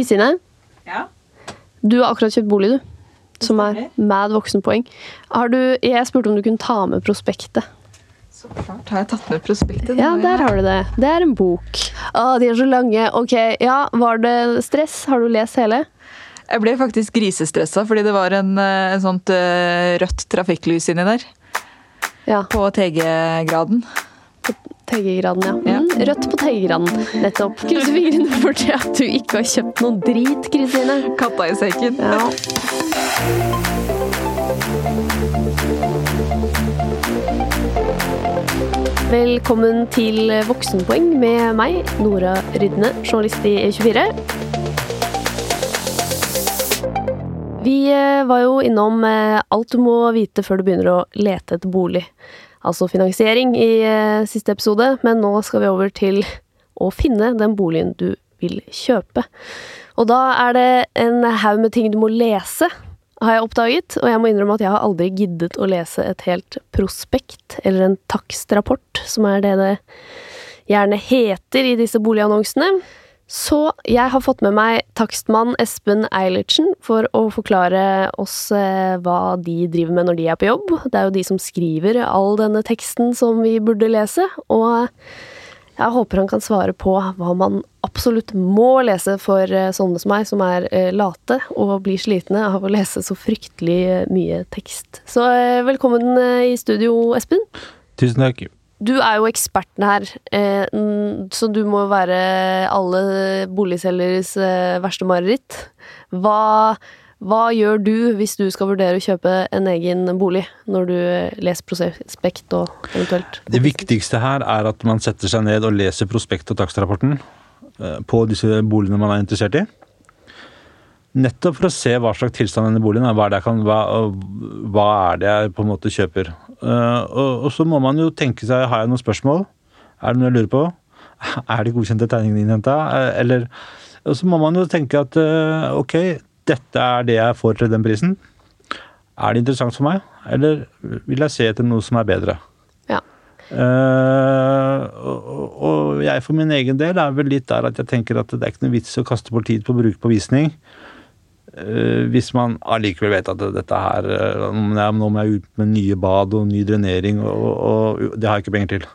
Kristine, Ja. du har akkurat kjøpt bolig, du. Som er mad voksenpoeng. Har du, jeg spurte om du kunne ta med prospektet. Så klart har jeg tatt med prospektet. Ja, der har du det. Det er en bok. Å, de er så lange. Ok, ja, Var det stress? Har du lest hele? Jeg ble faktisk grisestressa fordi det var en, eh, en sånt eh, rødt trafikklys inni der. Ja. På TG-graden. På TG-graden, ja. Ja. Mm, rødt på TG-graden. Nettopp. Krysser fingrene for det at du ikke har kjøpt noe drit, Kristine. Katta i sekken. Ja. Velkommen til Voksenpoeng med meg, Nora Rydne, journalist i E24. Vi eh, var jo innom eh, alt du må vite før du begynner å lete etter bolig. Altså finansiering i eh, siste episode, men nå skal vi over til å finne den boligen du vil kjøpe. Og da er det en haug med ting du må lese, har jeg oppdaget. Og jeg må innrømme at jeg har aldri giddet å lese et helt prospekt, eller en takstrapport, som er det det gjerne heter i disse boligannonsene. Så jeg har fått med meg takstmann Espen Eilertsen for å forklare oss eh, hva de driver med når de er på jobb. Det er jo de som skriver all denne teksten som vi burde lese, og jeg håper han kan svare på hva man absolutt må lese for eh, sånne som meg, som er eh, late og blir slitne av å lese så fryktelig mye tekst. Så velkommen i studio, Espen. Tusen takk. Du er jo eksperten her, eh, så du må være alle boligselgeres eh, verste mareritt. Hva, hva gjør du hvis du skal vurdere å kjøpe en egen bolig, når du eh, leser prospekt og eventuelt Det viktigste her er at man setter seg ned og leser prospekt- og takstrapporten på disse boligene man er interessert i. Nettopp for å se hva slags tilstand denne boligen er. Hva er det jeg, kan, hva, hva er det jeg på en måte kjøper. Uh, og, og så må man jo tenke seg Har jeg noen spørsmål? Er det noe jeg lurer på? Er de godkjente tegningene innhenta? Eller Og så må man jo tenke at uh, ok, dette er det jeg får til den prisen. Er det interessant for meg, eller vil jeg se etter noe som er bedre? Ja. Uh, og, og jeg for min egen del er vel litt der at jeg tenker at det er ikke noe vits å kaste bort tid på å bruke på visning. Eh, hvis man allikevel vet at dette her eh, Nå må jeg- ut med nye bad og ny drenering, og, og, det har jeg ikke penger til.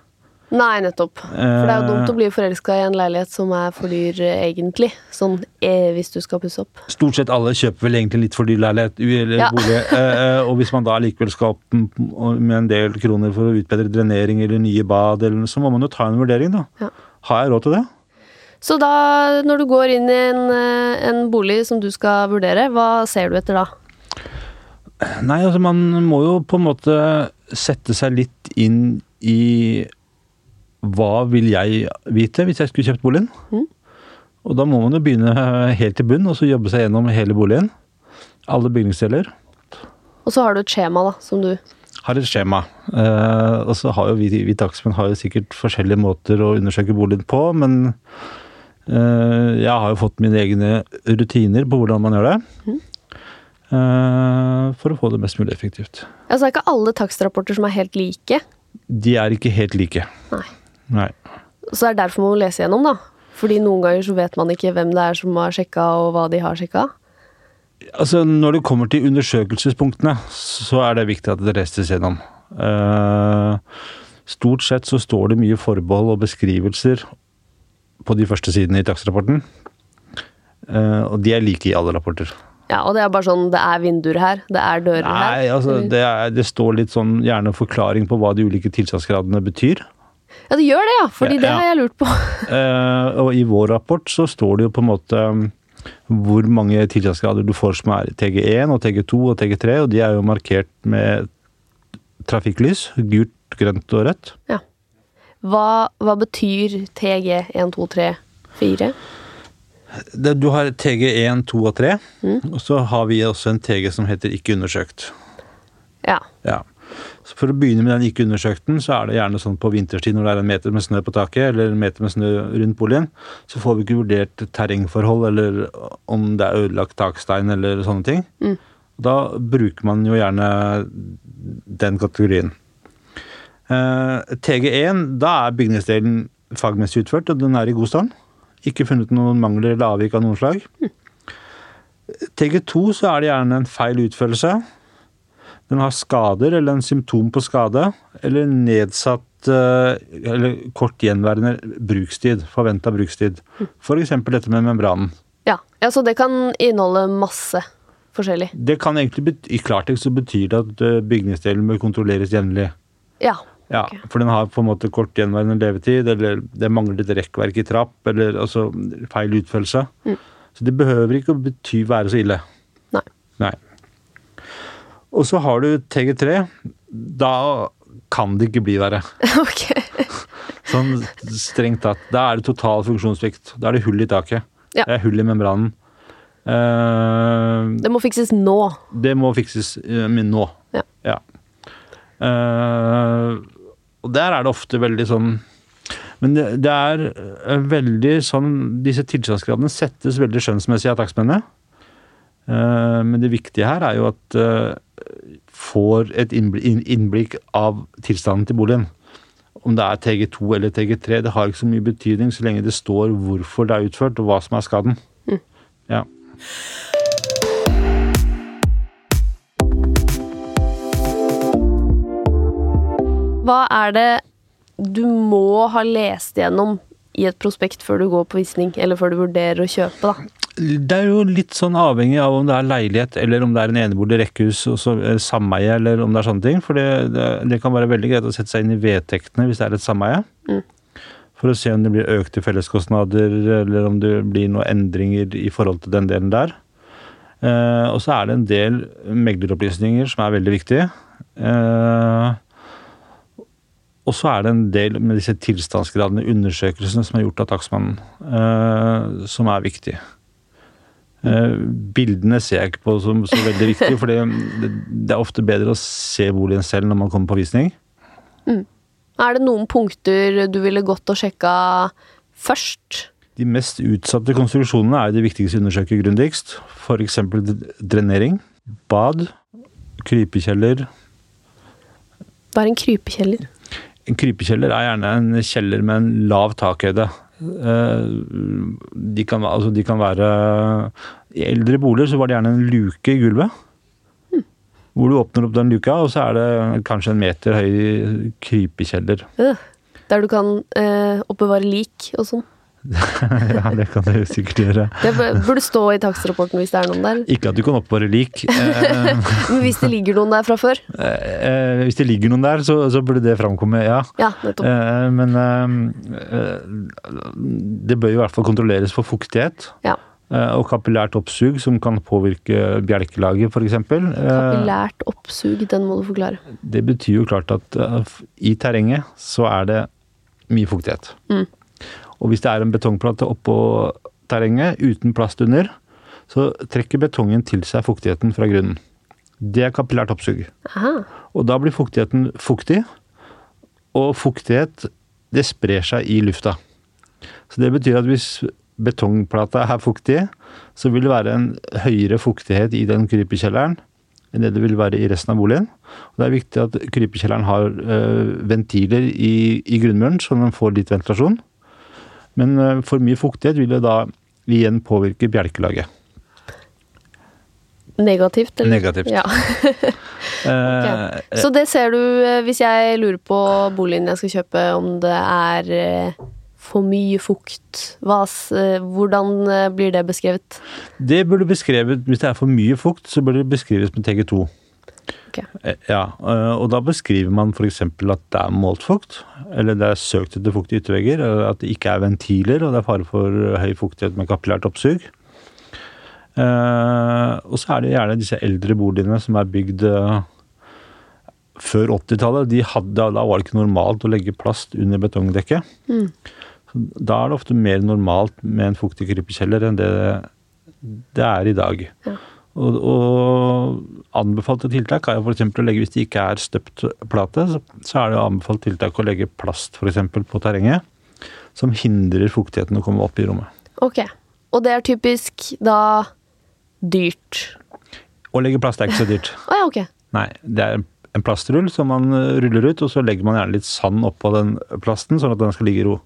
Nei, nettopp. For det er jo dumt å bli forelska i en leilighet som er for dyr, eh, egentlig. Sånn eh, hvis du skal pusse opp. Stort sett alle kjøper vel egentlig litt for dyr leilighet eller Ja. bolig. eh, eh, og hvis man da likevel skal opp med en del kroner for å utbedre drenering eller nye bad, eller, så må man jo ta en vurdering, da. Ja. Har jeg råd til det? Så da, når du går inn i en, eh, en bolig som du skal vurdere, hva ser du etter da? Nei, altså man må jo på en måte sette seg litt inn i hva vil jeg vite hvis jeg skulle kjøpt boligen? Mm. Og da må man jo begynne helt til bunn og så jobbe seg gjennom hele boligen. Alle bygningsdeler. Og så har du et skjema, da, som du Har et skjema. Eh, og så har jo vi, vi takstmenn har jo sikkert forskjellige måter å undersøke boligen på, men jeg har jo fått mine egne rutiner på hvordan man gjør det. Mhm. Eh, for å få det mest mulig effektivt. Altså, det er ikke alle takstrapporter som er helt like. De er ikke helt like. Nei. Nei. Så det er derfor man må lese gjennom, da. Fordi noen ganger så vet man ikke hvem det er som har sjekka, og hva de har sjekka. Altså, når det kommer til undersøkelsespunktene, så er det viktig at det restes gjennom. Eh, stort sett så står det mye forbehold og beskrivelser på de første sidene i dagsrapporten. Eh, og de er like i alle rapporter. Ja, og det er bare sånn Det er vinduer her. Det er dører her. Nei, altså, det, er, det står litt sånn gjerne forklaring på hva de ulike tilstandsgradene betyr. Ja, det gjør det, ja. Fordi Ja, det ja. har jeg lurt på. uh, og i vår rapport så står det jo på en måte um, hvor mange tilstandsgrader du får som er TG1 og TG2 og TG3, og de er jo markert med trafikklys. Gult, grønt og rødt. Hva, hva betyr TG 1, 2, 3, 4? Du har TG1, 2 og 3, Mm. og så har vi også en TG som heter ikke undersøkt. Ja. Ja. For å begynne med den ikke undersøkten, så er det gjerne sånn på vinterstid når det er en meter med snø på taket, eller en meter med snø rundt boligen, så får vi ikke vurdert terrengforhold, eller om det er ødelagt takstein, eller sånne ting. Mm. Da bruker man jo gjerne den kategorien. Eh, TG1, da er bygningsdelen fagmessig utført, og den er i god stand. Ikke funnet noen mangler eller avvik av noen slag. TG2 så er det gjerne en feil utførelse. Den har skader eller en symptom på skade, eller nedsatt eh, eller kort gjenværende brukstid, forventa brukstid. F.eks. dette med membranen. Ja. ja, så det kan inneholde masse forskjellig. Det kan egentlig I klartekst så betyr det at eh, bygningsdelen bør kontrolleres jevnlig. Ja. Ja, for den har på en måte kort gjenværende levetid, eller det mangler et rekkverk i trapp, eller altså feil utførelse. Mm. Så det behøver ikke å bety være så ille. Nei. Nei. Og så har du TG3. Da kan det ikke bli verre. ok. Sånn strengt tatt. Da er det total funksjonssvikt. Da er det hull i taket. Ja. Det er hull i membranen. Uh, Det må fikses nå. det må fikses uh, nå. Ja. Eh, og der er det ofte veldig sånn Men det, det er eh, veldig sånn Disse tilstandsgradene settes veldig skjønnsmessig av takstmennene. Eh, men det viktige her er jo at eh, får et innblikk, av tilstanden til boligen. Om det er TG2 eller TG3, det har ikke så mye betydning så lenge det står hvorfor det er utført og hva som er skaden. Ja. Hva er det du må ha lest gjennom i et prospekt før du går på visning, eller før du vurderer å kjøpe, da? Det er jo litt sånn avhengig av om det er leilighet, eller om det er en enebolig rekkehus, det sameie, eller om det er sånne ting. For det, det, det kan være veldig greit å sette seg inn i vedtektene hvis det er et sameie. Mm. For å se om det blir økte felleskostnader, eller om det blir noen endringer i forhold til den delen der. Eh, og så er det en del megleropplysninger som er veldig viktige. Eh, og så er det en del med disse tilstandsgradene, undersøkelsene som er gjort av takstmannen, uh, som er viktige. Eh, bildene ser jeg ikke på som så veldig viktige, for det, det er ofte bedre å se boligen selv når man kommer på visning. Er det noen punkter du ville gått og sjekka først? De mest utsatte konstruksjonene er det viktigste å undersøke grundigst. F.eks. drenering, bad, krypekjeller. Hva er en krypekjeller? En krypekjeller er gjerne en kjeller med en lav takhøyde. Eh, De kan, altså de kan være I eldre boliger så var det gjerne en luke i gulvet. Hvor du åpner opp den luka, og så er det kanskje en meter høy krypekjeller. Øh, der du kan eh, oppbevare lik og sånn. ja, det kan du sikkert gjøre. Det burde stå i takstrapporten hvis det er noen der. Ikke at du kan oppbevare lik. Eh, Men hvis det ligger noen der fra før? eh, hvis det ligger noen der, så, så burde det framkomme, ja. Ja, nettopp. Eh, men eh, eh, det bør i hvert fall kontrolleres for fuktighet. Ja. eh, Og kapillært oppsug som kan påvirke bjelkelaget f.eks. Kapillært oppsug, den må du forklare. Det betyr jo klart at eh, i terrenget så er det mye fuktighet. Mm. Og hvis det er en betongplate oppå terrenget uten plast under, så trekker betongen til seg fuktigheten fra grunnen. Det er kapillært oppsug. Aha. Og da blir fuktigheten fuktig, og fuktighet det sprer seg i lufta. Så det betyr at hvis betongplata er fuktig, så vil det være en høyere fuktighet i den krypekjelleren enn det det vil være i resten av boligen. Og det er viktig at krypekjelleren har øh, ventiler i, i grunnmuren, så den får litt ventilasjon. Men øh, for mye fuktighet vil det da igjen påvirke bjelkelaget. Negativt, eller? Negativt. Ja. okay. Så det ser du eh, hvis jeg lurer på boligen jeg skal kjøpe, om det er eh, for mye fukt. Hva, eh, hvordan eh, blir det beskrevet? Det burde beskrevet, Hvis det er for mye fukt, så burde det beskrives med TG2. Ok. Eh, Ja, eh, og da beskriver man f.eks. at det er målt fukt, eller det er søkt etter fukt i yttervegger, eller at det ikke er ventiler, og det er fare for høy fuktighet med kapillært oppsug. Eh, og så er det gjerne disse eldre boligene som er bygd eh, før 80-tallet. De hadde, da var det ikke normalt å legge plast under betongdekket. Mm. Da er det ofte mer normalt med en fuktig krypekjeller enn det det er i dag. Ja. Og, og anbefalte tiltak er jo f.eks. å legge, hvis det ikke er støpt plate, så, så er det jo anbefalt tiltak å legge plast eksempel på terrenget, som hindrer fuktigheten å komme opp i rommet. Ok. Og det er typisk da dyrt. Å legge plast er ikke så dyrt. oh, ja, ok. Nei, det er en plastrull som man ruller ut, og så legger man gjerne litt sand oppå den plasten, sånn at den skal ligge i ro.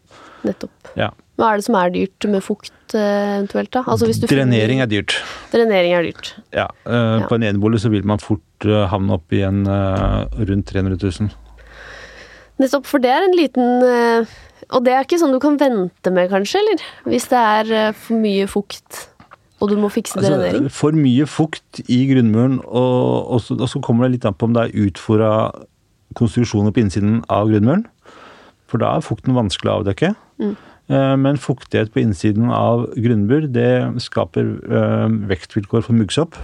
Nettopp. Ja. Hva er det som er dyrt med fukt eh, eventuelt, da? Altså, Drenering er dyrt. Drenering er dyrt. Ja, Uh. På en enebolig så vil man fort uh, havne opp i en uh, rundt 300 000. Nettopp, for det er en liten Og det er ikke sånn du kan vente med, kanskje, eller? Hvis det er for mye fukt, og du må fikse drenering. Altså, for mye fukt i grunnmuren, og, og, så, og så kommer det litt an på om det er utfora konstruksjoner på innsiden av grunnmuren. For da er fukten vanskelig å avdekke. Mm. Eh, Men fuktighet på innsiden av grunnbur det skaper vektvilkår vekstvilkår for muggsopp.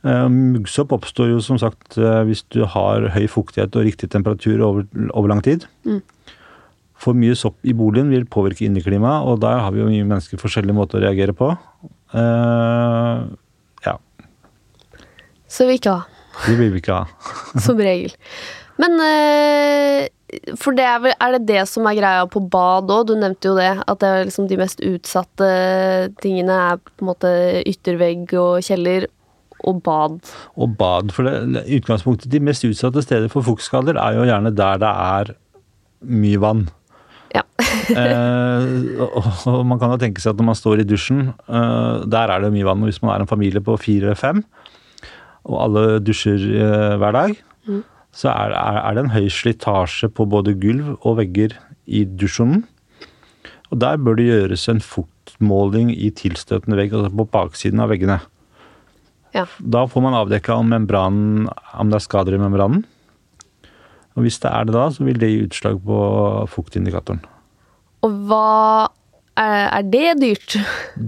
Eh, Muggsopp oppstår jo som sagt eh, hvis du har høy fuktighet og riktig temperatur over, over lang tid. Mm. For mye sopp i boligen vil påvirke inneklimaet, og der har vi jo mye mennesker forskjellige måter å reagere på. Uh, ja, Så vil vi ikke ha. det vil vi ikke ha. Som regel. Men eh, For det er, vel, er det det som er greia på bad òg? Du nevnte jo det. At det liksom de mest utsatte tingene er på en måte yttervegg og kjeller og bad. Og bad. For det, utgangspunktet, de mest utsatte steder for fuktskader er jo gjerne der det er mye vann. Ja. eh, og, og man kan jo tenke seg at når man står i dusjen, eh, der er det mye vann. Og hvis man er en familie på fire-fem, og alle dusjer eh, hver dag, Mm. Så er, er, det en høy slitasje på både gulv og vegger i dusjonen. Og der bør det gjøres en fuktmåling i tilstøtende vegg, altså på baksiden av veggene. Ja. Da får man avdekka om om det er skader i membranen. Og hvis det er det da, så vil det gi utslag på fuktindikatoren. Og hva er, er det dyrt?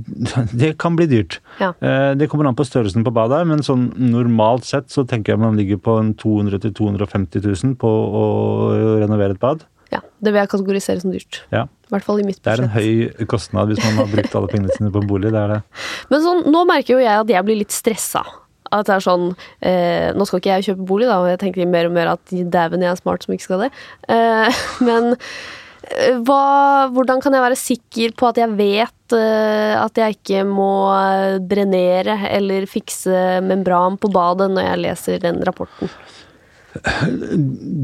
Det kan bli dyrt. Ja. Eh, Det kommer an på størrelsen på badet, men sånn normalt sett så tenker jeg man ligger på 200 000-250 000 på å renovere et bad. ja. Det vil jeg kategorisere som dyrt. Ja. I hvert fall i mitt budsjett. Det er en høy kostnad hvis man har brukt alle pengene sine på en bolig. Det er det. Men sånn, nå merker jo jeg at jeg blir litt stressa. At det er sånn eh, Nå skal ikke jeg kjøpe bolig, da, og jeg tenker mer og mer at dæven, jeg er smart som ikke skal det. Eh, men eh, hva, hvordan kan jeg være sikker på at jeg vet uh, at jeg ikke må eh, drenere eller fikse membran på badet når jeg leser den rapporten?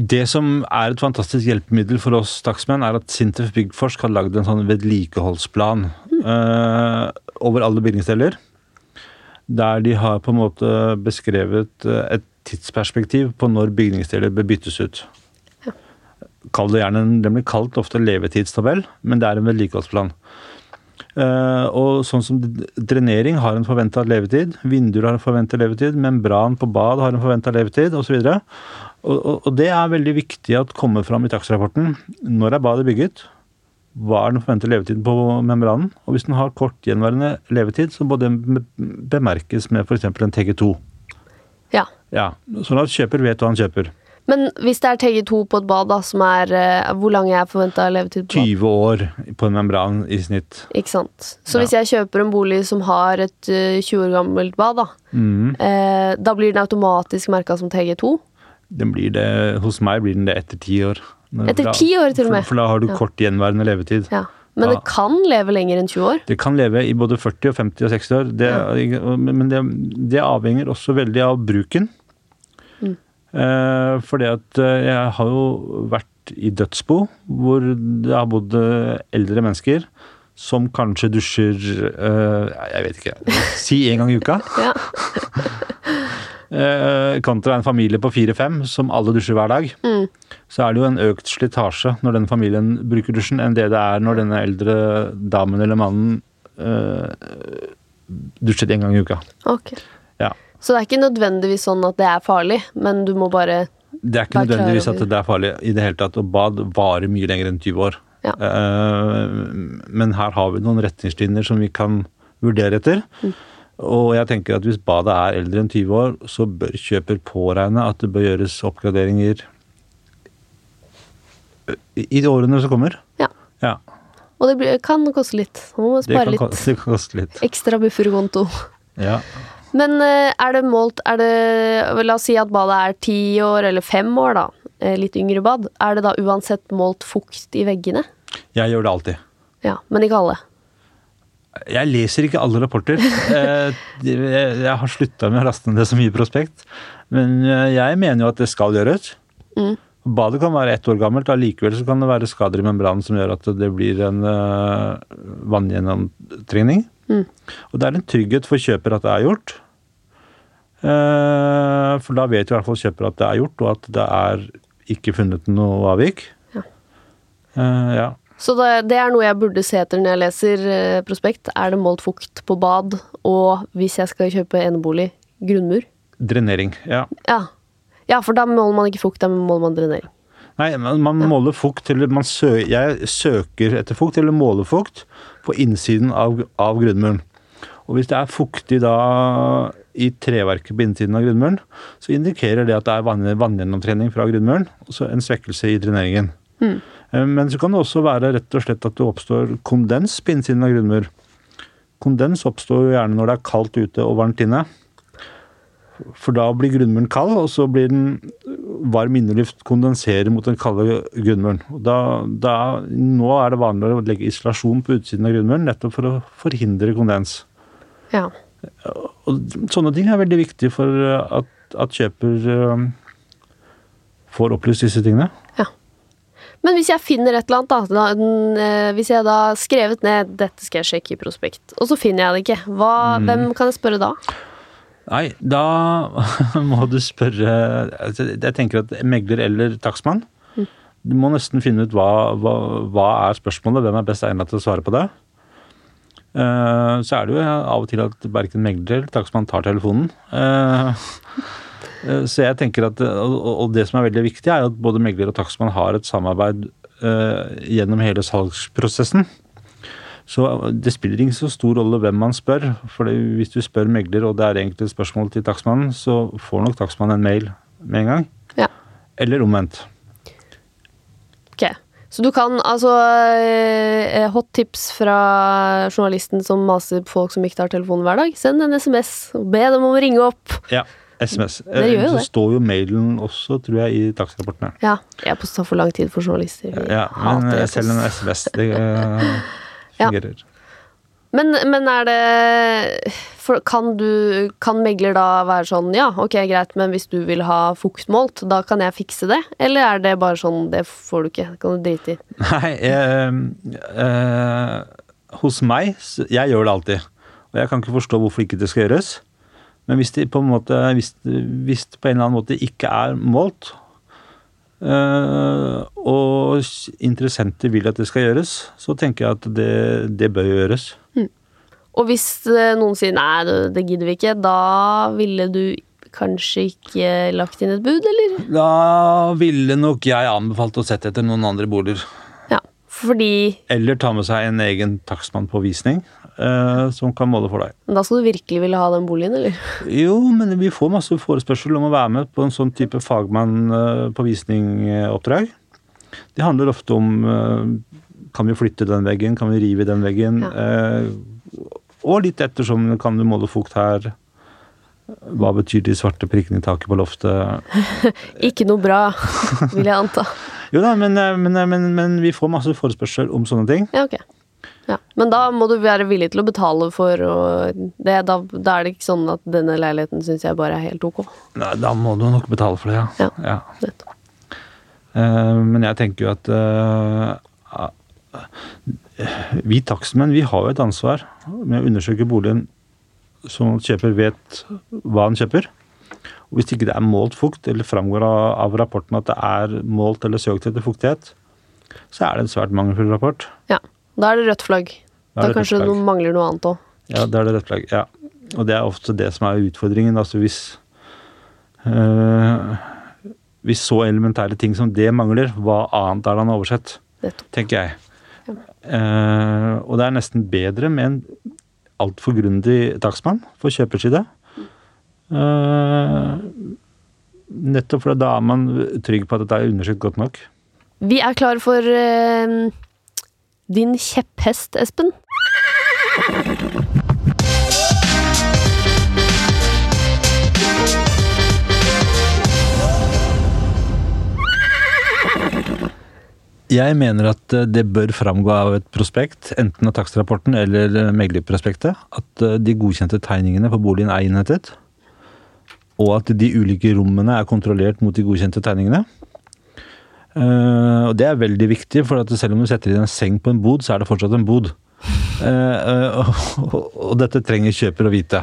Det som er et fantastisk hjelpemiddel for oss dagsmenn, er at Sintef Byggforsk har lagd en sånn vedlikeholdsplan uh, over alle bygningsdeler. Der de har på en måte beskrevet eh, et tidsperspektiv på når bygningsdeler bør byttes ut. Kall det gjerne, en- Den blir kalt ofte levetidstabell, men det er en vedlikeholdsplan. Eh, og sånn som Drenering har en forventa levetid, vinduer har en forventa levetid, membran på bad har en forventa levetid osv. Og, og, og det er veldig viktig at kommer fram i takstrapporten. Når er badet bygget? Hva er den forventede levetiden på membranen? Og hvis den har kort gjenværende levetid, så må den bemerkes med f.eks. en TG2. Ja. Ja, Sånn at kjøper vet hva han kjøper. Men hvis det er TG2 på et bad, da, som er eh, Hvor lang er forventa levetid på bad? 20 år på en membran i snitt. Ikke sant. Så Ja. hvis jeg kjøper en bolig som har et eh, 20 år gammelt bad, da, Mm. eh, da blir den automatisk merka som TG2? Den blir det, hos meg blir den det etter ti år. Etter ti 10 år til og med? For, for da har du Ja. kort gjenværende levetid. Ja. Men Ja. det kan leve lenger enn 20 år? Det kan leve i både 40, og 50 og 60 år. Det, Men det, det avhenger også veldig av bruken. Eh, fordi at eh, jeg har jo vært i dødsbo hvor det har bodd eh, eldre mennesker som kanskje dusjer Jeg vet ikke. Si én gang i uka. Ja. Eh, kontra en familie på fire-fem som alle dusjer hver dag. Mm. Så er det jo en økt slitasje når den familien bruker dusjen, enn det det er når denne eldre damen eller mannen eh, dusjet én gang i uka. Okay. Ja. Så det er ikke nødvendigvis sånn at det er farlig, men du må bare Det er ikke nødvendigvis at det er farlig i det hele tatt, og bad varer mye lenger enn 20 år. Ja. Eh, men her har vi noen retningslinjer som vi kan vurdere etter. Mm. Og jeg tenker at hvis badet er eldre enn 20 år, så bør kjøper påregne at det bør gjøres oppgraderinger i de årene som kommer. Ja. Ja, Og det kan koste litt. Man må det spare kan, litt. det kan koste litt. Ekstra bufferkonto. Ja. Men eh, er det målt er det, La oss si at badet er ti år, eller fem år, da. eh, Litt yngre bad. Er det da uansett målt fukt i veggene? Jeg gjør det alltid. Ja, men ikke alle. Jeg leser ikke alle rapporter. Eh, Jeg har slutta med å laste ned så mye prospekt. Men jeg mener jo at det skal gjøres. Mm. Badet kan være ett år gammelt, allikevel så kan det være skader i membranen som gjør at det blir en uh, vanngjennomtrengning. Mm. Og det er en trygghet for kjøper at det er gjort. Eh, for da vet jo i hvert fall kjøper at det er gjort, og at det er ikke funnet noe avvik. Ja. Eh, ja. Så det, det er noe jeg burde se etter når jeg leser eh, prospekt. Er det målt fukt på bad, og hvis jeg skal kjøpe enebolig, grunnmur? Drenering. Ja. Ja. ja, for da måler man ikke fukt, da måler man drenering. Nei, man, man måler fukt eller man sø, Jeg søker etter fukt, eller måler fukt, på innsiden av, av grunnmuren. Og hvis det er fuktig da i treverket på innsiden av grunnmuren, så indikerer det at det er vann, vanngjennomtrening fra grunnmuren, og så en svekkelse i dreneringen. Mm. Men så kan det også være rett og slett at det oppstår kondens på innsiden av grunnmur. Kondens oppstår jo gjerne når det er kaldt ute og varmt inne. For da blir grunnmuren kald, og så blir den varm inneluft kondenserer mot den kalde grunnmuren. Da, da, nå er det vanlig å legge isolasjon på utsiden av grunnmuren nettopp for å forhindre kondens. Ja. Og sånne ting er veldig viktig for at, at kjøper um, får opplyst disse tingene. ja. Men hvis jeg finner et eller annet, da, den, eh, hvis jeg da har skrevet ned 'dette skal jeg sjekke i prospekt', og så finner jeg det ikke, hva, hvem kan jeg spørre da? Nei, da må du spørre altså, Jeg tenker at megler eller takstmann. Du må nesten finne ut hva, hva, hva er spørsmålet, hvem er best egnet til å svare på det. Eh, så er det jo av og til at verken megler eller takstmann tar telefonen. Eh, eh, så jeg tenker at, og det som er veldig viktig, er at både megler og takstmann har et samarbeid gjennom hele salgsprosessen. Så det spiller ikke så stor rolle hvem man spør. For hvis du spør megler, og det er egentlig et spørsmål til takstmannen, så får nok takstmannen en mail med en gang. Ja. Eller omvendt. Ok. Så du kan altså eh, Hot tips fra journalisten som maser på folk som ikke tar telefonen hver dag. Send en SMS be dem om å ringe opp. Ja. SMS. Det gjør jo så det. står jo mailen også, tror jeg, i takstrapportene. Ja. E-post tar for lang tid for journalister. Vi Ja, men eh, selv en SMS, det eh, Ja. Men, men er det for Kan du Kan megler da være sånn Ja, ok, greit, men hvis du vil ha fuktmålt, da kan jeg fikse det? Eller er det bare sånn Det får du ikke. Det kan du drite i. Nei, eh, eh, hos meg Jeg gjør det alltid. Og jeg kan ikke forstå hvorfor ikke det skal gjøres. Men hvis det på en måte Hvis, hvis det på en eller annen måte ikke er målt, og interessenter vil at det skal gjøres, så tenker jeg at det, det bør gjøres. Og hvis eh, noen sier nei, det, det gidder vi ikke, da ville du kanskje ikke lagt inn et bud, eller? Da ville nok jeg anbefalt å sette etter noen andre boliger. Ja. Fordi Eller ta med seg en egen takstmann på visning eh, som kan måle for deg. Men Da skal du virkelig ville ha den boligen, eller? Jo, men vi får masse forespørsel om å være med på en sånn type fagmann eh, på visningoppdrag. Det handler ofte om eh, kan vi flytte den veggen, kan vi rive den veggen? eh, Og litt ettersom kan du måle fukt her. Hva betyr de svarte prikkene i taket på loftet? Ikke noe bra, vil jeg anta. Jo da, men, eh, men, eh, men, men vi får masse forespørsel om sånne ting. Ja, ok. Ja. Men da må du være villig til å betale for det, da, da er det ikke sånn at denne leiligheten syns jeg bare er helt ok. Nei, da må du nok betale for det, ja. Ja. ja. Eh, men jeg tenker jo at uh, vi takstmenn vi har jo et ansvar med å undersøke boligen sånn at kjøper vet hva han kjøper. Og Hvis ikke det er målt fukt, eller framgår av, av rapporten at det er målt eller søkt etter fuktighet, så er det en svært mangelfull rapport. Ja. Da er det rødt flagg. Da Da, kanskje flagg. mangler noe annet òg. Ja, det er det rødt flagg. Ja. Og det er ofte det som er utfordringen. Altså hvis øh, Hvis så elementære ting som det mangler, hva annet er det han har oversett? Nettopp. tenker jeg. Eh, og det er nesten bedre med en altfor grundig takstmann for kjøpers side. Eh, nettopp fordi da er man trygg på at dette er undersøkt godt nok. Vi er klare for eh, din kjepphest, Espen. Jeg mener at eh, det bør framgå av et prospekt, enten av takstrapporten eller eh, meglerprospektet, at eh, de godkjente tegningene på boligen er innhentet, og at de ulike rommene er kontrollert mot de godkjente tegningene. Eh, og det er veldig viktig, for at selv om du setter inn en seng på en bod, så er det fortsatt en bod. Uh, uh, og, og, dette trenger kjøper å vite.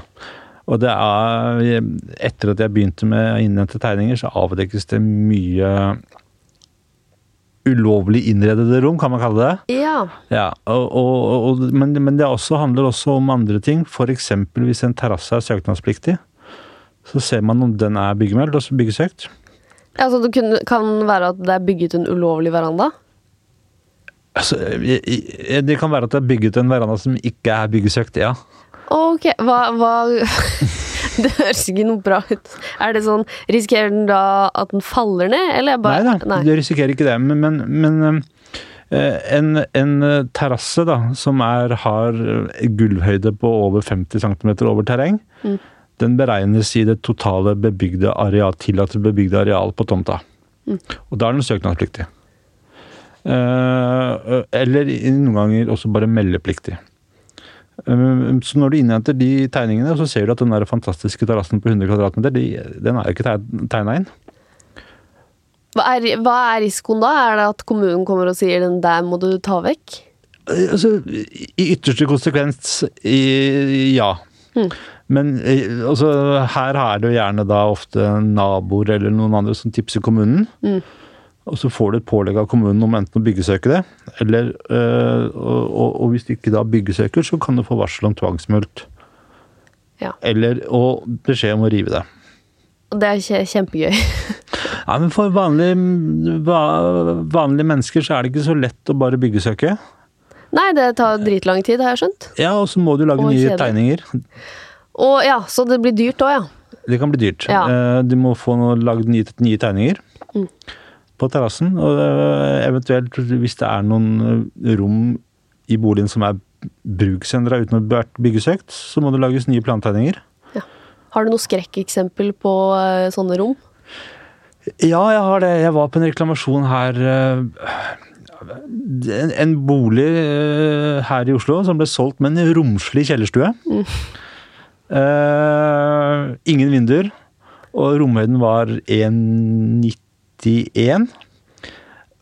Og det er Etter at jeg begynte med å innhente tegninger, så avdekkes det mye ulovlig innredede rom, kan man kalle det. Ja. ja og, og, men, men, det også handler også om andre ting. F.eks. hvis en terrasse er søknadspliktig, så ser man om den er byggemeldt og byggesøkt. Ja, det det kan være at det er bygget en ulovlig veranda? Altså, det kan være at det er bygget en veranda som ikke er byggesøkt, ja. Ok, hva, hva Det høres ikke noe bra ut. Er det sånn Risikerer den da at den faller ned, eller bare Nei da, du risikerer ikke det. Men, men, eh, en, en terrasse da, som er, har gulvhøyde på over 50 cm over terreng, mm den beregnes i det totale bebygde areal, tillatte bebygde areal på tomta. Mm. Og da er den søknadspliktig. Eh, eller noen ganger også bare meldepliktig. Eh, så når du innhenter de tegningene, så ser du at den der fantastiske terrassen på 100 kvm, den er jo ikke tegna inn. Hva er, hva er, risikoen da? Er det at kommunen kommer og sier den der må du ta vekk? Eh, altså, I ytterste konsekvens ja. Mm. Men eh, altså, her er det jo gjerne da ofte naboer eller noen andre som tipser kommunen. Mm. Og så får du et pålegg av kommunen om enten å byggesøke det, eller øh, og, og, hvis du ikke da byggesøker, så kan du få varsel om tvangsmulkt. Ja. Eller og beskjed om å rive det. Og det er kjempegøy. ja, men for vanlige, vanlige mennesker så er det ikke så lett å bare byggesøke. Nei, det tar dritlang tid, har jeg skjønt. Ja, og så må du lage og nye kjeder. tegninger. Og ja, Så det blir dyrt òg, ja. Det kan bli dyrt. Ja. Eh, du må få lagd nye, nye, tegninger mm. på terrassen. Og eh, eventuelt, hvis det er noen eh, rom i boligen som er bruksendra uten å ha vært byggesøkt, så må det lages nye plantegninger. Ja. Har du noe skrekkeksempel på sånne rom? Ja, jeg har det. Jeg var på en reklamasjon her En bolig her i Oslo som ble solgt med en romslig kjellerstue. Mm. Uh, ingen vinduer. Og romhøyden var 1,91.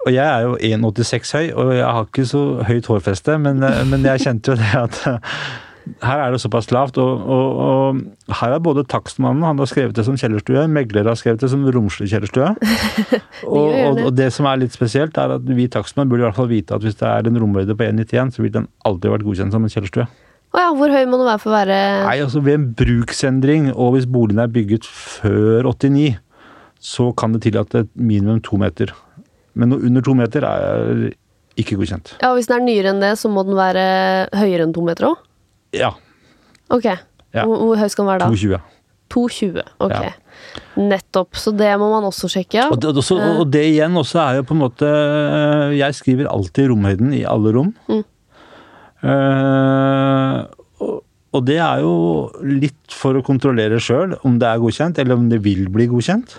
Og jeg er jo 1,86 høy, og jeg har ikke så høyt hårfeste, men, eh, men jeg kjente jo det at her er det såpass lavt. Og, og, og her er både takstmannen, han har skrevet det som kjellerstue, megler har skrevet det som romslig kjellerstue. og, og, det som er litt spesielt, er at vi takstmenn burde i hvert fall vite at hvis det er en romhøyde på 1,91, så vil den aldri vært godkjent som en kjellerstue. Å ja, hvor høy må den være for å være Nei, altså Ved en bruksendring, og hvis boligen er bygget før 89, så kan det tillate minimum to meter. Men noe under to meter er ikke godkjent. Ja, og Hvis den er nyere enn det, så må den være høyere enn to meter òg? Ja. Ok. Ja. Hvor, hvor høy skal den være da? 2,20. 2,20, ok. Ja. Nettopp. Så det må man også sjekke. Og det, også, og det igjen også er jo på en måte Jeg skriver alltid romhøyden i alle rom. Mm. Uh, og det er jo litt for å kontrollere sjøl om det er godkjent, eller om det vil bli godkjent.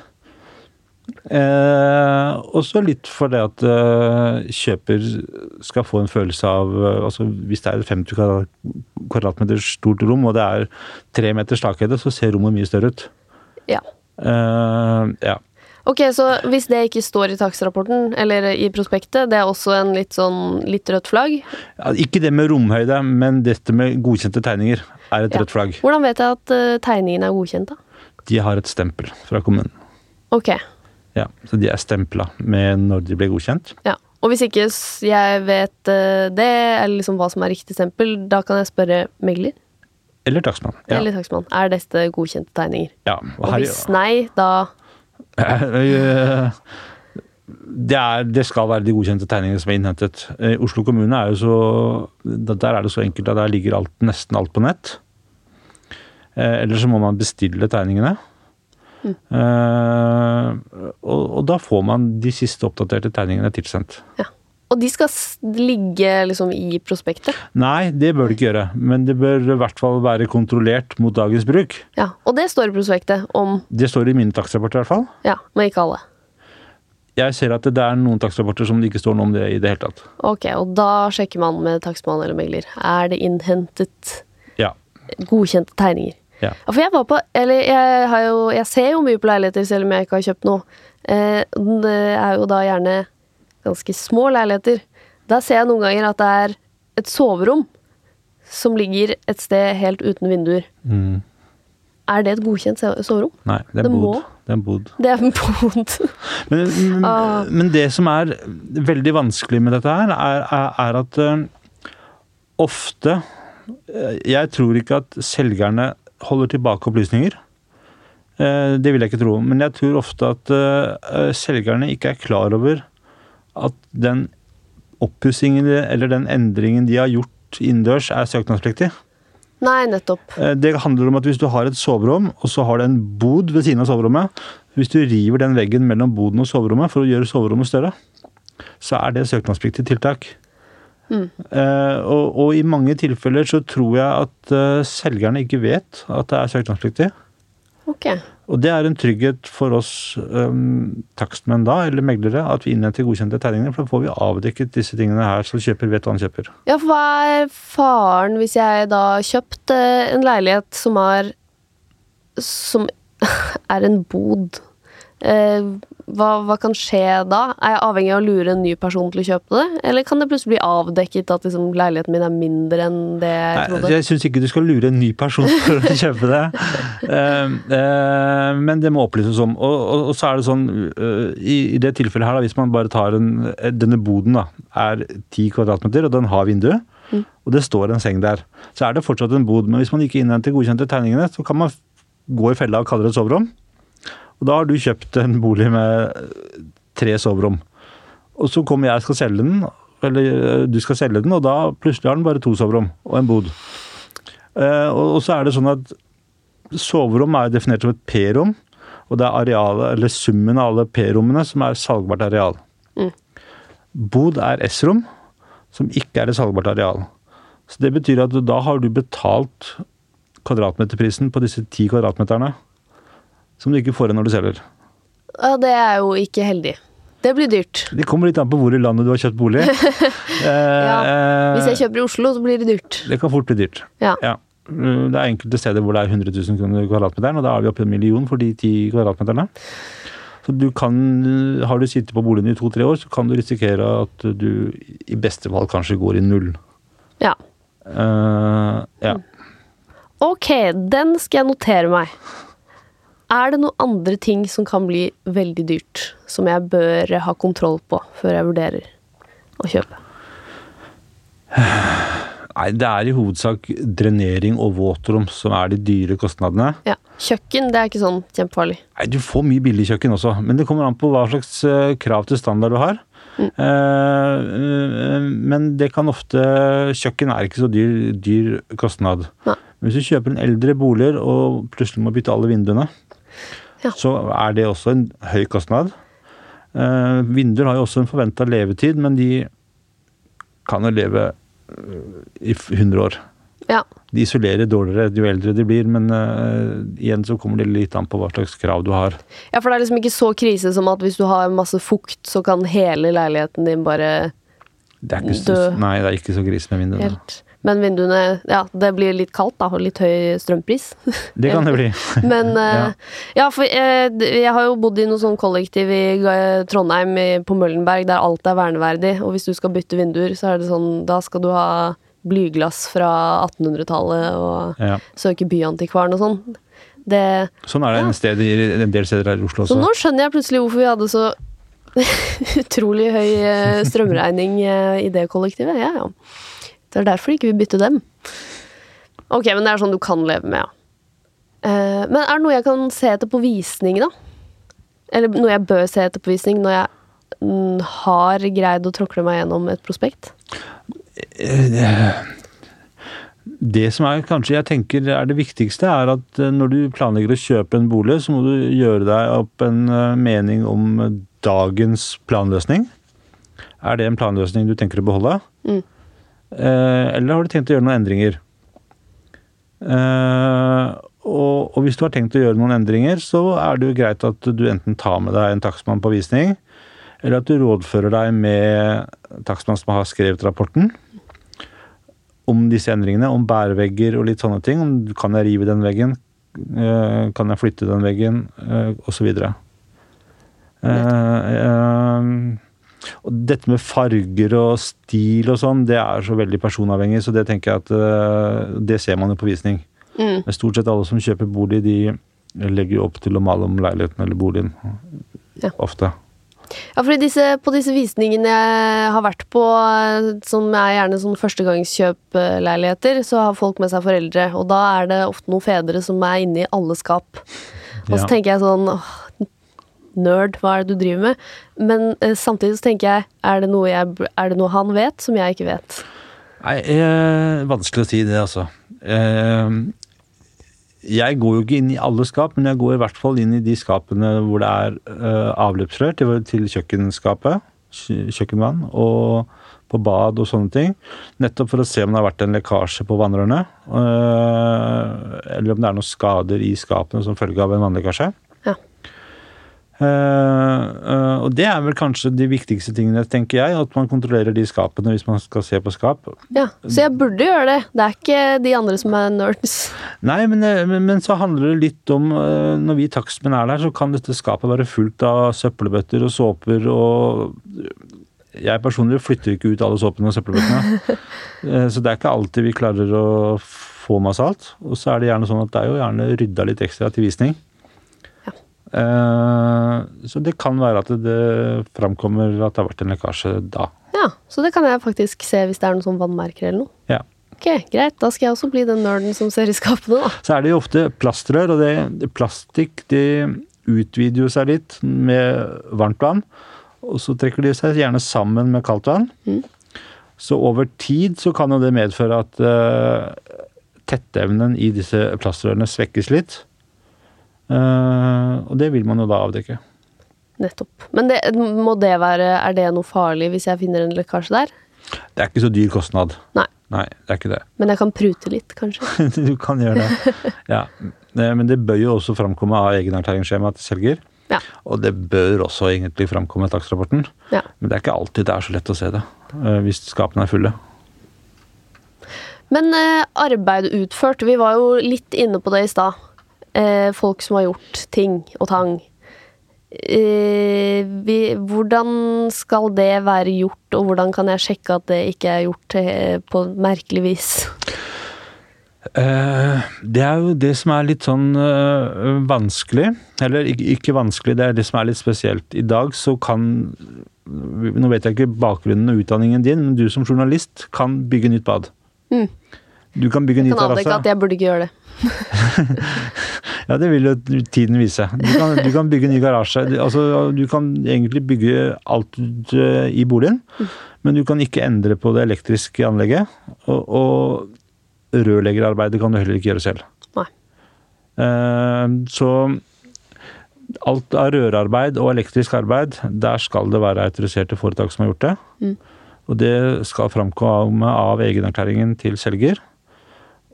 Eh, også litt for det at eh, kjøper skal få en følelse av eh, altså Hvis det er et 50 kvadratmeter stort rom, og det er tre meters takhøyde, så ser rommet mye større ut. Ja. Eh, ja. Ok, Så hvis det ikke står i takstrapporten eller i prospektet, det er også en litt sånn litt rødt flagg? Ja, ikke det med romhøyde, men dette med godkjente tegninger er et ja. rødt flagg. Hvordan vet jeg at uh, tegningene er godkjent, da? De har et stempel fra kommunen. Ok. Ja, Så de er stempla med når de blir godkjent. Ja. Og hvis ikke jeg vet uh, det, eller liksom hva som er riktig stempel, da kan jeg spørre megler? Eller takstmann. Ja. Eller takstmann. Er dette godkjente tegninger? Ja. Og, og hvis nei, da det, er, det, skal være de godkjente tegningene som er innhentet. Oslo kommune er jo så Der er det så enkelt at der ligger alt, nesten alt på nett. Eh, eller så må man bestille tegningene. Mm. Eh, og, og, da får man de siste oppdaterte tegningene tilsendt. Ja. Og de skal ligge liksom i prospektet? Nei, det bør det ikke gjøre. Men det bør i hvert fall være kontrollert mot dagens bruk. Ja, Og det står i prospektet om Det står i mine takstrapporter i hvert fall. Ja, Men ikke alle? Jeg ser at det er noen takstrapporter som det ikke står noe om det i det hele tatt. Ok, og da sjekker man med takstmann eller megler. Er det innhentet ja. godkjente tegninger? Ja. For jeg var på Eller jeg, har jo, jeg ser jo mye på leiligheter selv om jeg ikke har kjøpt noe. Eh, det er jo da gjerne ganske små leiligheter. Der ser jeg noen ganger at det er et soverom som ligger et sted helt uten vinduer. Mm. Er det et godkjent soverom? Nei, det er Det bod. Det er en bod. Det er en bod. Men, men, Ah. men det som er veldig vanskelig med dette her, er, er, er at uh, ofte eh, Jeg tror ikke at selgerne holder tilbake opplysninger. Uh, det vil jeg ikke tro. Men jeg tror ofte at selgerne ikke er klar over at den oppussingen eller den endringen de har gjort innendørs, er søknadspliktig. Nei, nettopp. Eh, Det handler om at hvis du har et soverom, og så har du en bod ved siden av soverommet Hvis du river den veggen mellom boden og soverommet for å gjøre soverommet større, så er det søknadspliktig tiltak. Mm. Eh, og, og i mange tilfeller så tror jeg at eh, selgerne ikke vet at det er søknadspliktig. Ok. Og det er en trygghet for oss um, takstmenn da, eller meglere, at vi innhenter godkjente tegninger. For da får vi avdekket disse tingene her, så kjøper vet hva han kjøper. Ja, for hva er faren hvis jeg da har kjøpt eh, en leilighet som er Som er en bod? Eh, hva, hva kan skje da? Er jeg avhengig av å lure en ny person til å kjøpe det? Eller kan det plutselig bli avdekket at liksom, leiligheten min er mindre enn det jeg Nei, trodde? jeg syns ikke du skal lure en ny person for å kjøpe det. uh, uh, men det må opplyses om. Og, og, og så er det sånn, uh, i, i det tilfellet her, da, hvis man bare tar en Denne boden da, er ti kvadratmeter, og den har vindu. Og det står en seng der. Så er det fortsatt en bod. Men hvis man ikke innhenter godkjente tegningene, så kan man gå i fella og kalle det et soverom. Og da har du kjøpt en bolig med tre soverom. Og så kommer jeg og skal selge den, eller øh, du skal selge den, og da plutselig har den bare to soverom og en bod. Eh, og så er det sånn at soverom er definert som et P-rom, og det er arealet, eller summen av alle P-rommene som er salgbart areal. Mm. Bod er S-rom, som ikke er et salgbart areal. Så det betyr at da har du betalt kvadratmeterprisen på disse ti kvadratmeterne, som du ikke får igjen når du selger. Ja, det er jo ikke heldig. Det blir dyrt. Det kommer litt an på hvor i landet du har kjøpt bolig. ja, Hvis jeg kjøper i Oslo, så blir det dyrt. Det kan fort bli dyrt. Ja. ja. Det er enkelte steder hvor det er 100 000 kroner kvadratmeteren, og da er vi oppe i en million for de ti kvadratmeterne. Så du kan, Har du sittet på boligen i to-tre år, så kan du risikere at du i beste fall kanskje går i null. Ja. Uh, ja. Ok, den skal jeg notere meg. Er det noen andre ting som kan bli veldig dyrt, som jeg bør ha kontroll på før jeg vurderer å kjøpe? Nei, det er i hovedsak drenering og våtrom som er de dyre kostnadene. Ja. Kjøkken, det er ikke sånn kjempefarlig. Nei, Du får mye billig kjøkken også, men det kommer an på hva slags eh, krav til standard du har. Mm. Eh, eh, men det kan ofte Kjøkken er ikke så dyr, dyr kostnad. Nei. Hvis du kjøper en eldre boliger og plutselig må bytte alle vinduene, Ja. så er det også en høy kostnad. Eh, vinduer har jo også en forventa levetid, men de kan jo leve eh, i 100 år. Ja. De isolerer dårligere jo eldre de blir, men uh, igjen så kommer det litt an på hva slags krav du har. ja, for det er liksom ikke så krise som at hvis du har masse fukt, så kan hele leiligheten din bare Det er ikke så, nei, det er ikke så krise med vinduene. helt Men vinduene Ja, det blir litt kaldt, da, og litt høy strømpris. Det kan det bli. Men eh, ja. for eh, jeg har jo bodd i noe sånn kollektiv i Trondheim, på Møllenberg, der alt er verneverdig. Og hvis du skal bytte vinduer, så er det sånn Da skal du ha blyglass fra 1800-tallet og Ja. søke byantikvaren og sånn. Det Sånn er det en, sted, en del steder her i Oslo også. Så nå skjønner jeg plutselig hvorfor vi hadde så utrolig høy eh, strømregning i det kollektivet. Ja, ja. Det er derfor ikke vil bytte dem. Ok, men det er sånn du kan leve med, ja. Eh, Men er det noe jeg kan se etter på visning, da? Eller noe jeg bør se etter på visning når jeg mm, har greid å tråkle meg gjennom et prospekt? Det som er kanskje jeg tenker er det viktigste, er at eh, når du planlegger å kjøpe en bolig, så må du gjøre deg opp en eh, mening om eh, dagens planløsning. Er det en planløsning du tenker å beholde? Mm. Eh, Eller har du tenkt å gjøre noen endringer? Eh, og, hvis du har tenkt å gjøre noen endringer, så er det jo greit at du enten tar med deg en takstmann på visning, eller at du rådfører deg med takstmann som har skrevet rapporten om disse endringene, om bærevegger og litt sånne ting. Om kan jeg rive den veggen? Eh, Kan jeg flytte den veggen? Og så videre. Eh, Og dette med farger og stil og sånn, det er så veldig personavhengig, så det tenker jeg at eh, det ser man jo på visning. Mm. Men stort sett alle som kjøper bolig, de legger jo opp til å male om leiligheten eller boligen. Ja. Ofte. Ja, fordi disse, på disse visningene jeg har vært på, som er gjerne sånn førstegangskjøpleiligheter, så har folk med seg foreldre, og da er det ofte noen fedre som er inne i alle skap. Og så Ja. tenker jeg sånn åh, Nerd, hva er det du driver med? Men eh, samtidig så tenker jeg, er jeg, er det noe han vet som jeg ikke vet? Nei, eh, vanskelig å si det, altså. Eh, jeg går jo ikke inn i alle skap, men jeg går i hvert fall inn i de skapene hvor det er eh, avløpsrør til, til kjøkkenskapet, kjøkkenvann, og på bad og sånne ting. Nettopp for å se om det har vært en lekkasje på vannrørene. eh, eller om det er noen skader i skapene som følge av en vannlekkasje. Eh, eh, og det er vel kanskje de viktigste tingene, tenker jeg. At man kontrollerer de skapene hvis man skal se på skap. Ja, Så jeg burde gjøre det. Det er ikke de andre som er nerds. Nei, men, eh, men, men så handler det litt om Når vi takstmenn er der, så kan dette skapet være fullt av søppelbøtter og såper og Jeg personlig flytter ikke ut alle såpene og søppelbøttene. Så det er ikke alltid vi klarer å få med oss alt. Og så er det gjerne sånn at det er jo gjerne rydda litt ekstra til visning. Eh, Så det kan være at det framkommer at det har vært en lekkasje da. Ja, Så det kan jeg faktisk se hvis det er noen sånn vannmerker eller noe. Ja. Ok, Greit, da skal jeg også bli den nerden som ser i skapene, da. Så er det jo ofte plastrør, og det, det plastikk de utvider jo seg litt med varmt vann. Og så trekker de seg gjerne sammen med kaldt vann. Mm. Så over tid så kan jo det medføre at uh, tetteevnen i disse plastrørene svekkes litt. Eh, og det vil man jo da avdekke. Nettopp. Men det, må det være Er det noe farlig hvis jeg finner en lekkasje der? Det er ikke så dyr kostnad. Nei. Nei, det er ikke det. Men jeg kan prute litt, kanskje? du kan gjøre det. Ja. Eh, Men det bør jo også framkomme av egenerklæringsskjemaet til selger. Ja. Og det bør også egentlig framkomme i takstrapporten. ja. Men det er ikke alltid det er så lett å se det, eh, hvis skapene er fulle. Men arbeid utført, vi var jo litt inne på det i stad. Eh, folk som har gjort ting og tang. Eh, vi, hvordan skal det være gjort, og hvordan kan jeg sjekke at det ikke er gjort eh, på merkelig vis? Eh, Det er jo det som er litt sånn eh, vanskelig. Eller ikke, vanskelig, det er det som er litt spesielt. I dag så kan Nå vet jeg ikke bakgrunnen og utdanningen din, men du som journalist kan bygge nytt bad. Mm. Du kan bygge ny Kan avdekke at jeg burde ikke gjøre det. Ja, det vil jo tiden vise. Du kan, du kan bygge ny garasje. Altså, du kan egentlig bygge alt eh, i boligen, men du kan ikke endre på det elektriske anlegget. Og, og rørleggerarbeidet kan du heller ikke gjøre selv. Nei. Eh, Så alt av rørarbeid og elektrisk arbeid, der skal det være autoriserte foretak som har gjort det. Mm. Og det skal framkomme av egenerklæringen til selger.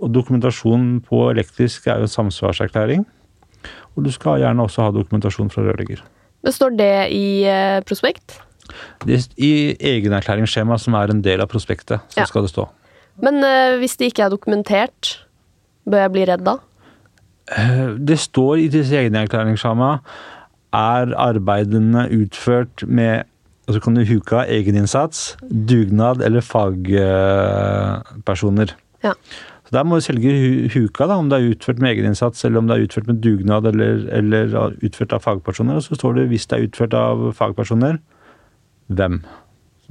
Og dokumentasjon på elektrisk er jo en samsvarserklæring. Og du skal gjerne også ha dokumentasjon fra rørlegger. Men står det i eh, prospekt? Det, I egenerklæringsskjema som er en del av prospektet, så Ja. skal det stå. Men eh, hvis det ikke er dokumentert, bør jeg bli redd da? Eh, Det står i disse egenerklæringsskjema er arbeidene utført med og så kan du huke av egeninnsats, dugnad eller fagpersoner. Ja. Så Der må du selge huka, da, om det er utført med egeninnsats, eller om det er utført med dugnad eller, eller utført av fagpersoner. Og så står det hvis det er utført av fagpersoner, hvem.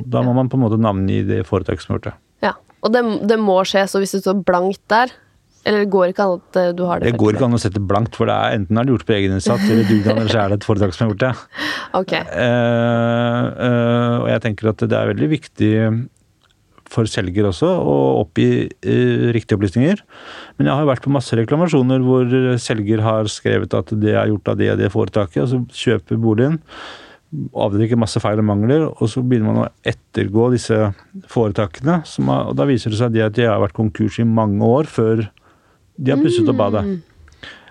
Da må man på en måte navngi det foretaket som har gjort det. Ja. Og det, det må skje, så hvis det står blankt der Eller det går ikke an at eh, du har det Det går ikke an å sette blankt, for det er enten er det gjort på egeninnsats eller dugnad, eller så er det et foretak som har gjort det. Ok. Uh, uh, og jeg tenker at det er veldig viktig for selger også å oppgi eh, riktige opplysninger. Men jeg har jo vært på masse reklamasjoner hvor selger har skrevet at det er gjort av det og det foretaket, og så kjøper boligen, avdekker masse feil og mangler, og så begynner man å ettergå disse foretakene. Som har, og da viser det seg det at de har vært konkurs i mange år før de har pusset opp badet.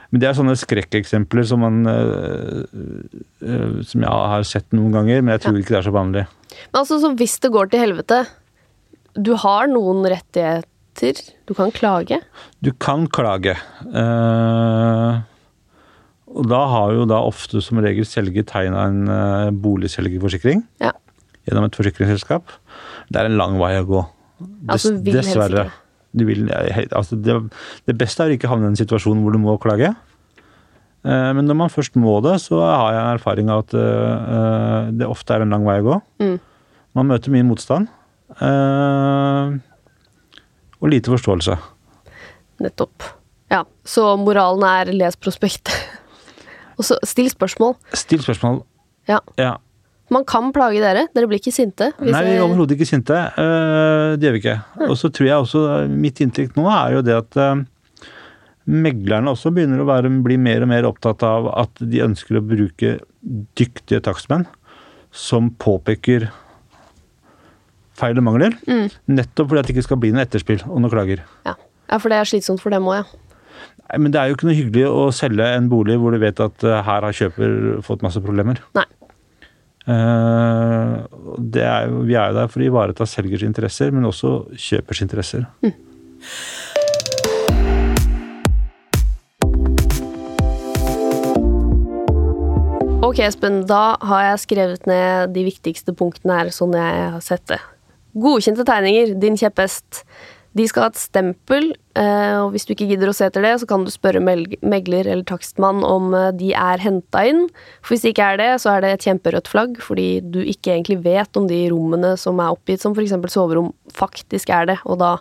Men det er sånne skrekkeksempler som, man, øh, øh, som jeg har sett noen ganger, men jeg tror ikke det er så vanlig. Men altså, så hvis det går til helvete Du har noen rettigheter. Du kan klage. Du kan klage. Eh, og da har jo da ofte som regel selger tegna en eh, boligselgerforsikring. Ja. gjennom et forsikringsselskap. Det er en lang vei å gå. Altså, vil Dessverre. Du vil, altså, det, det beste er å ikke havne i en situasjon hvor du må klage. Eh, Men når man først må det, så har jeg erfaring av at eh, det ofte er en lang vei å gå. Mm. Man møter mye motstand. Eh, Og lite forståelse. Nettopp. Ja, så moralen er les prospekt. Og så still spørsmål. Still spørsmål. Ja. Ja. Man kan plage dere. Dere blir ikke sinte. Nei, vi er overhodet ikke sinte. Eh, det gjør vi ikke. Og så tror jeg også Mitt inntrykk nå er jo det at eh, meglerne også begynner å være, bli mer og mer opptatt av at de ønsker å bruke dyktige takstmenn som påpeker feil og mangler. Mm. Nettopp fordi at det ikke skal bli noe etterspill og noen klager. ja. ja, for det er slitsomt for dem òg, ja. Nei, Men det er jo ikke noe hyggelig å selge en bolig hvor du vet at eh, her har kjøper fått masse problemer. Nei. Uh, det er jo, vi er jo der for å ivareta selgers interesser, men også kjøpers interesser. Ok, Espen, da har jeg skrevet ned de viktigste punktene her, sånn jeg har sett det. Godkjente tegninger, din kjepphest. De skal ha et stempel, eh, og hvis du ikke gidder å se etter det, så kan du spørre megler eller takstmann om eh, de er henta inn. For hvis det ikke er det, så er det et kjemperødt flagg, fordi du ikke egentlig vet om de rommene som er oppgitt som f.eks. soverom, faktisk er det, og da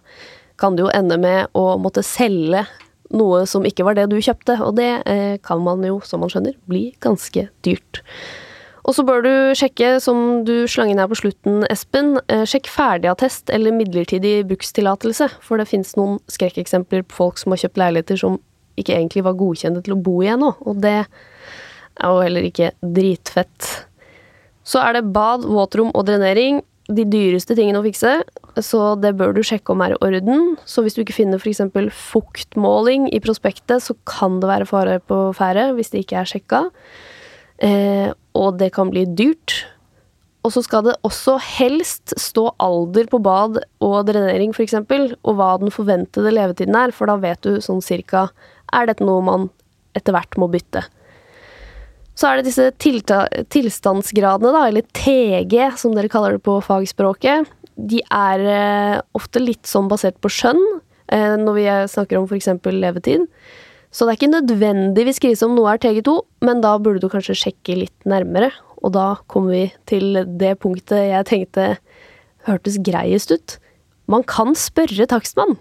kan det jo ende med å måtte selge noe som ikke var det du kjøpte, og det eh, kan man jo, som man skjønner, bli ganske dyrt. Og så bør du sjekke, som du slang inn her på slutten, Espen, eh, sjekk ferdigattest eller midlertidig brukstillatelse, for det finnes noen skrekkeksempler på folk som har kjøpt leiligheter som ikke egentlig var godkjente til å bo i ennå, og det er jo heller ikke dritfett. Så er det bad, våtrom og drenering. De dyreste tingene å fikse, så det bør du sjekke om er i orden. Så hvis du ikke finner f.eks. fuktmåling i prospektet, så kan det være fare på ferde hvis det ikke er sjekka. Eh, og det kan bli dyrt. Og så skal det også helst stå alder på bad og drenering f.eks., og hva den forventede levetiden er, for da vet du sånn cirka er dette noe man etter hvert må bytte. Så er det disse tilstandsgradene, da, eller TG, som dere kaller det på fagspråket. De er eh, ofte litt sånn basert på skjønn, eh, når vi snakker om f.eks. levetid. Så det er ikke nødvendigvis krise om noe er TG2, men da burde du kanskje sjekke litt nærmere. Og da kommer vi til det punktet jeg tenkte hørtes greiest ut. Man kan spørre takstmann.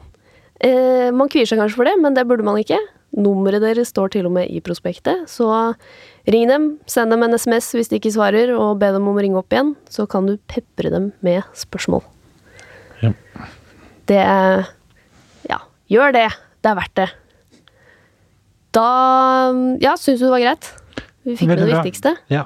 Eh, man kvier seg kanskje for det, men det burde man ikke. Nummeret deres står til og med i prospektet, så ring dem, send dem en SMS hvis de ikke svarer, og be dem om å ringe opp igjen, så kan du pepre dem med spørsmål. Ja. Det Ja, gjør det. Det er verdt det. Da Ja, syns du det var greit? Vi fikk med det bra. viktigste. Ja.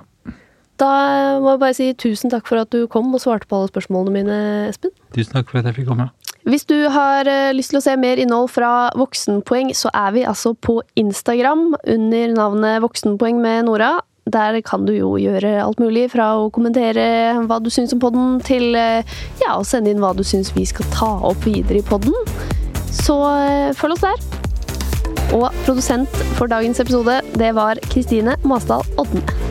Da må jeg bare si tusen takk for at du kom og svarte på alle spørsmålene mine, Espen. Tusen takk for at jeg fikk komme. Hvis du har eh, lyst til å se mer innhold fra Voksenpoeng, så er vi altså på Instagram under navnet Voksenpoeng med Nora. Der kan du jo gjøre alt mulig, fra å kommentere hva du syns om podden, til eh, ja, å sende inn hva du syns vi skal ta opp videre i podden. Så eh, følg oss der. Og produsent for dagens episode, det var Kristine Masdal Odne.